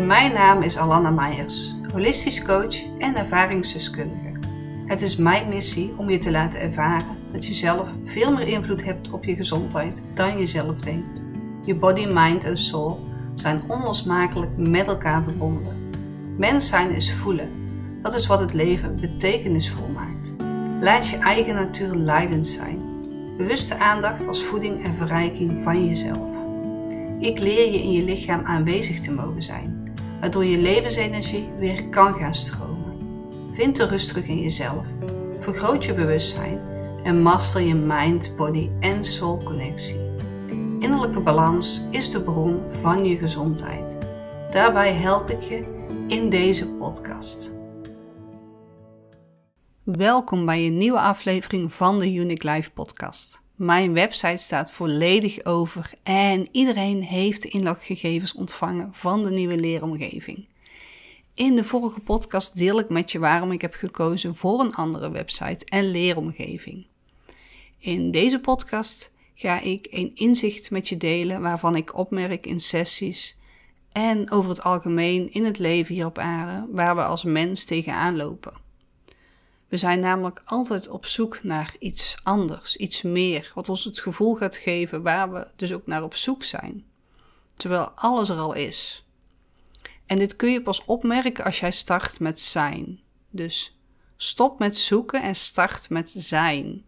Mijn naam is Alanna Meijers, holistisch coach en ervaringsdeskundige. Het is mijn missie om je te laten ervaren dat je zelf veel meer invloed hebt op je gezondheid dan je zelf denkt. Je body, mind en soul zijn onlosmakelijk met elkaar verbonden. Mens zijn is voelen. Dat is wat het leven betekenisvol maakt. Laat je eigen natuur leidend zijn. Bewuste aandacht als voeding en verrijking van jezelf. Ik leer je in je lichaam aanwezig te mogen zijn, waardoor je levensenergie weer kan gaan stromen. Vind de rust terug in jezelf, vergroot je bewustzijn en master je mind, body en soul connectie. Innerlijke balans is de bron van je gezondheid. Daarbij help ik je in deze podcast. Welkom bij een nieuwe aflevering van de Unique Life podcast. Mijn website staat volledig over en iedereen heeft de inloggegevens ontvangen van de nieuwe leeromgeving. In de vorige podcast deel ik met je waarom ik heb gekozen voor een andere website en leeromgeving. In deze podcast ga ik een inzicht met je delen waarvan ik opmerk in sessies en over het algemeen in het leven hier op aarde waar we als mens tegenaan lopen. We zijn namelijk altijd op zoek naar iets anders, iets meer, wat ons het gevoel gaat geven waar we dus ook naar op zoek zijn. Terwijl alles er al is. En dit kun je pas opmerken als jij start met zijn. Dus stop met zoeken en start met zijn.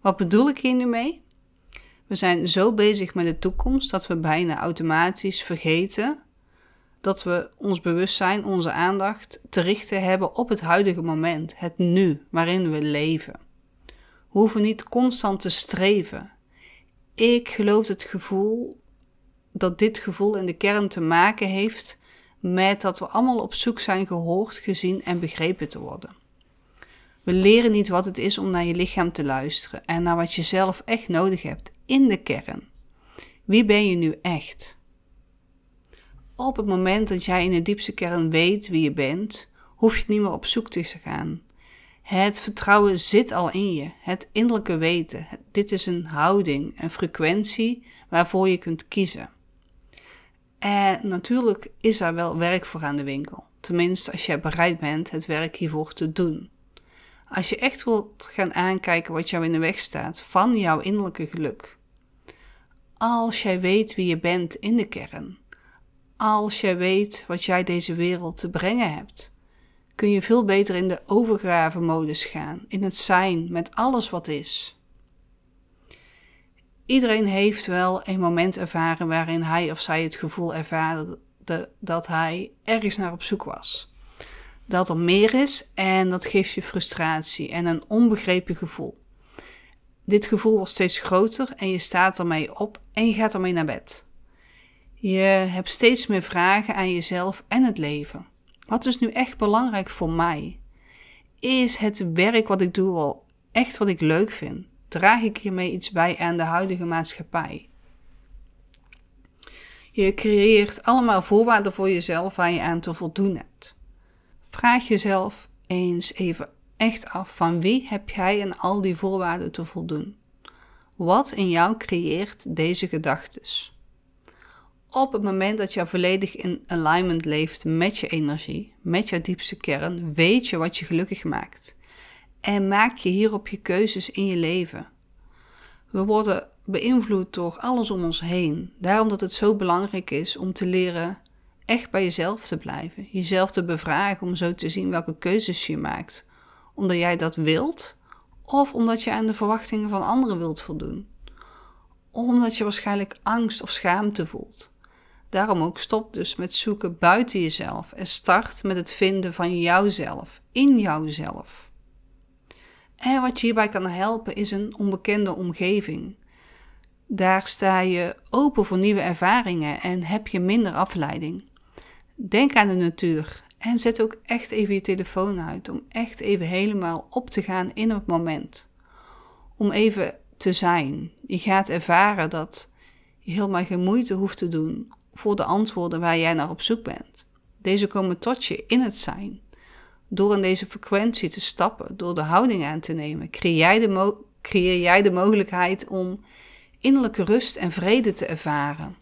Wat bedoel ik hier nu mee? We zijn zo bezig met de toekomst dat we bijna automatisch vergeten dat we ons bewustzijn, onze aandacht te richten hebben op het huidige moment, het nu waarin we leven. We hoeven niet constant te streven. Ik geloof het gevoel dat dit gevoel in de kern te maken heeft met dat we allemaal op zoek zijn gehoord, gezien en begrepen te worden. We leren niet wat het is om naar je lichaam te luisteren en naar wat je zelf echt nodig hebt in de kern. Wie ben je nu echt? Op het moment dat jij in de diepste kern weet wie je bent, hoef je niet meer op zoek te gaan. Het vertrouwen zit al in je, het innerlijke weten. Dit is een houding, een frequentie waarvoor je kunt kiezen. En natuurlijk is daar wel werk voor aan de winkel. Tenminste, als jij bereid bent het werk hiervoor te doen. Als je echt wilt gaan aankijken wat jou in de weg staat van jouw innerlijke geluk. Als jij weet wie je bent in de kern, als je weet wat jij deze wereld te brengen hebt, kun je veel beter in de overgave-modus gaan, in het zijn met alles wat is. Iedereen heeft wel een moment ervaren waarin hij of zij het gevoel ervaarde dat hij ergens naar op zoek was. Dat er meer is en dat geeft je frustratie en een onbegrepen gevoel. Dit gevoel wordt steeds groter en je staat ermee op en je gaat ermee naar bed. Je hebt steeds meer vragen aan jezelf en het leven. Wat is nu echt belangrijk voor mij? Is het werk wat ik doe wel echt wat ik leuk vind? Draag ik hiermee iets bij aan de huidige maatschappij? Je creëert allemaal voorwaarden voor jezelf waar je aan te voldoen hebt. Vraag jezelf eens even echt af van wie heb jij aan al die voorwaarden te voldoen? Wat in jou creëert deze gedachtes? Op het moment dat je volledig in alignment leeft met je energie, met jouw diepste kern, weet je wat je gelukkig maakt. En maak je hierop je keuzes in je leven. We worden beïnvloed door alles om ons heen. Daarom dat het zo belangrijk is om te leren echt bij jezelf te blijven. Jezelf te bevragen om zo te zien welke keuzes je maakt. Omdat jij dat wilt of omdat je aan de verwachtingen van anderen wilt voldoen. Omdat je waarschijnlijk angst of schaamte voelt. Daarom ook stop dus met zoeken buiten jezelf en start met het vinden van jouzelf, in jouzelf. En wat je hierbij kan helpen is een onbekende omgeving. Daar sta je open voor nieuwe ervaringen en heb je minder afleiding. Denk aan de natuur en zet ook echt even je telefoon uit om echt even helemaal op te gaan in het moment. Om even te zijn. Je gaat ervaren dat je helemaal geen moeite hoeft te doen voor de antwoorden waar jij naar op zoek bent. Deze komen tot je in het zijn. Door in deze frequentie te stappen, door de houding aan te nemen, creëer jij de, creëer jij de mogelijkheid om innerlijke rust en vrede te ervaren.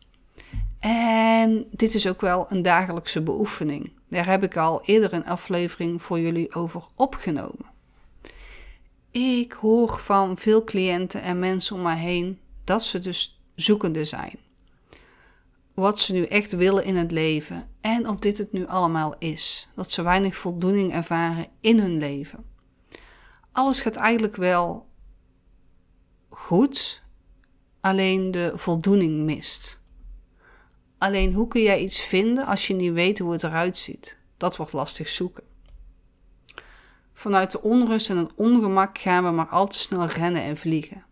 En dit is ook wel een dagelijkse beoefening. Daar heb ik al eerder een aflevering voor jullie over opgenomen. Ik hoor van veel cliënten en mensen om mij heen dat ze dus zoekende zijn. Wat ze nu echt willen in het leven en of dit het nu allemaal is. Dat ze weinig voldoening ervaren in hun leven. Alles gaat eigenlijk wel goed, alleen de voldoening mist. Alleen hoe kun jij iets vinden als je niet weet hoe het eruit ziet? Dat wordt lastig zoeken. Vanuit de onrust en het ongemak gaan we maar al te snel rennen en vliegen.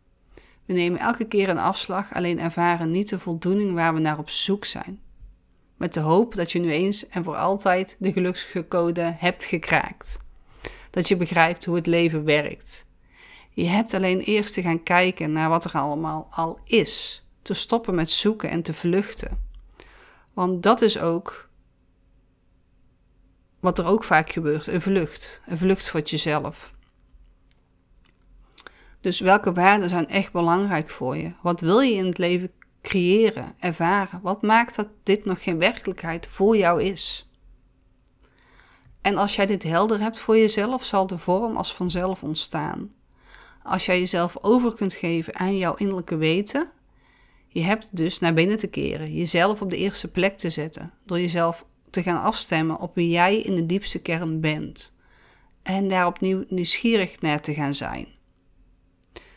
We nemen elke keer een afslag, alleen ervaren niet de voldoening waar we naar op zoek zijn. Met de hoop dat je nu eens en voor altijd de gelukscode code hebt gekraakt. Dat je begrijpt hoe het leven werkt. Je hebt alleen eerst te gaan kijken naar wat er allemaal al is. Te stoppen met zoeken en te vluchten. Want dat is ook wat er ook vaak gebeurt: een vlucht. Een vlucht voor jezelf. Dus welke waarden zijn echt belangrijk voor je? Wat wil je in het leven creëren, ervaren? Wat maakt dat dit nog geen werkelijkheid voor jou is? En als jij dit helder hebt voor jezelf, zal de vorm als vanzelf ontstaan. Als jij jezelf over kunt geven aan jouw innerlijke weten, je hebt dus naar binnen te keren, jezelf op de eerste plek te zetten, door jezelf te gaan afstemmen op wie jij in de diepste kern bent. En daar opnieuw nieuwsgierig naar te gaan zijn.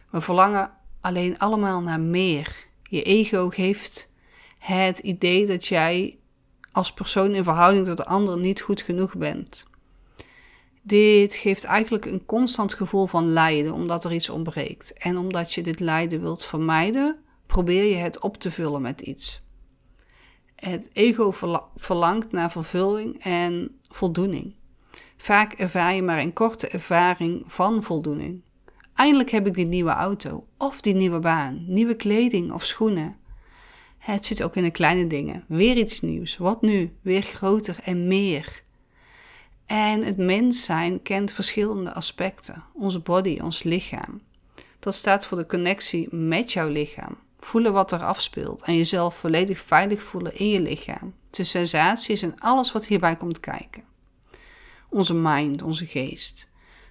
We verlangen alleen allemaal naar meer. Je ego geeft het idee dat jij als persoon in verhouding tot de ander niet goed genoeg bent. Dit geeft eigenlijk een constant gevoel van lijden, omdat er iets ontbreekt. En omdat je dit lijden wilt vermijden, probeer je het op te vullen met iets. Het ego verlangt naar vervulling en voldoening. Vaak ervaar je maar een korte ervaring van voldoening. Eindelijk heb ik die nieuwe auto, of die nieuwe baan, nieuwe kleding of schoenen. Het zit ook in de kleine dingen. Weer iets nieuws. Wat nu? Weer groter en meer. En het mens zijn kent verschillende aspecten. Onze body, ons lichaam. Dat staat voor de connectie met jouw lichaam. Voelen wat er afspeelt en jezelf volledig veilig voelen in je lichaam. De sensaties en alles wat hierbij komt kijken. Onze mind, onze geest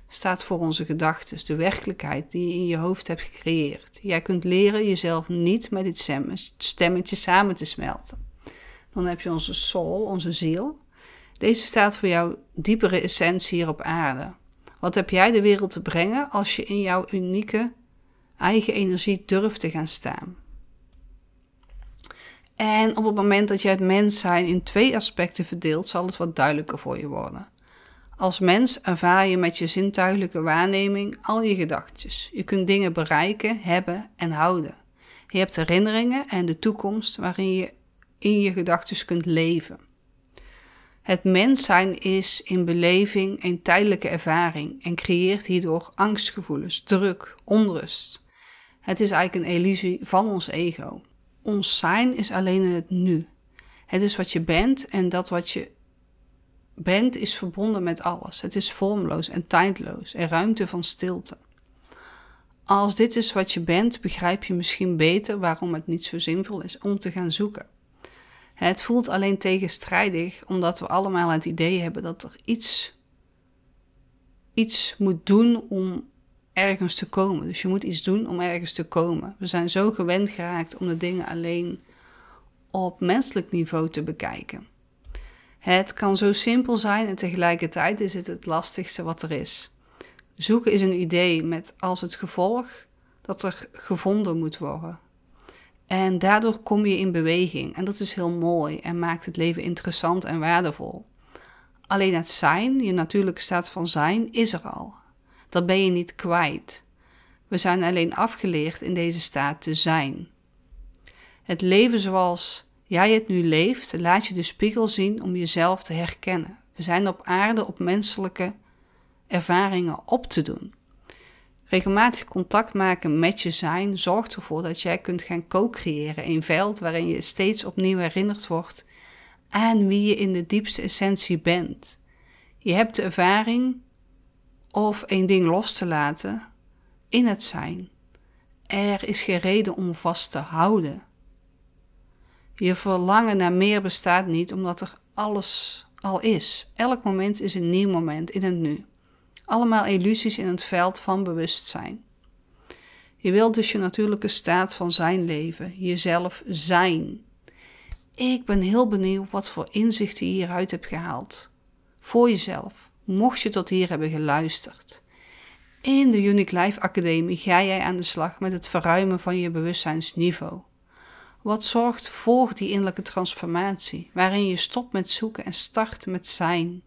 staat voor onze gedachten, de werkelijkheid die je in je hoofd hebt gecreëerd. Jij kunt leren jezelf niet met dit stemmetje samen te smelten. Dan heb je onze soul, onze ziel. Deze staat voor jouw diepere essentie hier op aarde. Wat heb jij de wereld te brengen als je in jouw unieke eigen energie durft te gaan staan? En op het moment dat jij het mens zijn in twee aspecten verdeelt, zal het wat duidelijker voor je worden. Als mens ervaar je met je zintuigelijke waarneming al je gedachten. Je kunt dingen bereiken, hebben en houden. Je hebt herinneringen en de toekomst waarin je in je gedachten kunt leven. Het mens zijn is in beleving een tijdelijke ervaring en creëert hierdoor angstgevoelens, druk, onrust. Het is eigenlijk een illusie van ons ego. Ons zijn is alleen in het nu. Het is wat je bent en dat wat je bent is verbonden met alles. Het is vormloos en tijdloos en ruimte van stilte. Als dit is wat je bent, begrijp je misschien beter waarom het niet zo zinvol is om te gaan zoeken. Het voelt alleen tegenstrijdig omdat we allemaal het idee hebben dat er iets, iets moet doen om ergens te komen. Dus je moet iets doen om ergens te komen. We zijn zo gewend geraakt om de dingen alleen op menselijk niveau te bekijken. Het kan zo simpel zijn en tegelijkertijd is het het lastigste wat er is. Zoeken is een idee met als het gevolg dat er gevonden moet worden. En daardoor kom je in beweging en dat is heel mooi en maakt het leven interessant en waardevol. Alleen het zijn, je natuurlijke staat van zijn, is er al. Dat ben je niet kwijt. We zijn alleen afgeleerd in deze staat te zijn. Het leven zoals jij het nu leeft, laat je de spiegel zien om jezelf te herkennen. We zijn op aarde op menselijke ervaringen op te doen. Regelmatig contact maken met je zijn zorgt ervoor dat jij kunt gaan co-creëren. Een veld waarin je steeds opnieuw herinnerd wordt aan wie je in de diepste essentie bent. Je hebt de ervaring of een ding los te laten in het zijn. Er is geen reden om vast te houden. Je verlangen naar meer bestaat niet omdat er alles al is. Elk moment is een nieuw moment in het nu. Allemaal illusies in het veld van bewustzijn. Je wilt dus je natuurlijke staat van zijn leven, jezelf zijn. Ik ben heel benieuwd wat voor inzichten je hieruit hebt gehaald. Voor jezelf, mocht je tot hier hebben geluisterd. In de Unique Life Academie ga jij aan de slag met het verruimen van je bewustzijnsniveau. Wat zorgt voor die innerlijke transformatie, waarin je stopt met zoeken en start met zijn.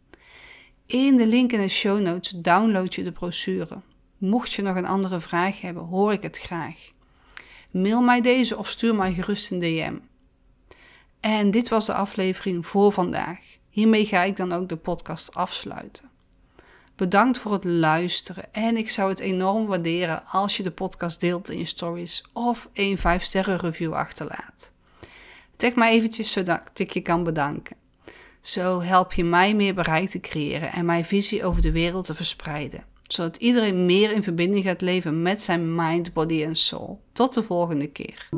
In de link in de show notes download je de brochure. Mocht je nog een andere vraag hebben, hoor ik het graag. Mail mij deze of stuur mij gerust een DM. En dit was de aflevering voor vandaag. Hiermee ga ik dan ook de podcast afsluiten. Bedankt voor het luisteren en ik zou het enorm waarderen als je de podcast deelt in je stories of een 5 sterren review achterlaat. Tag mij eventjes zodat ik je kan bedanken. Zo help je mij meer bereik te creëren en mijn visie over de wereld te verspreiden, zodat iedereen meer in verbinding gaat leven met zijn mind, body en soul. Tot de volgende keer.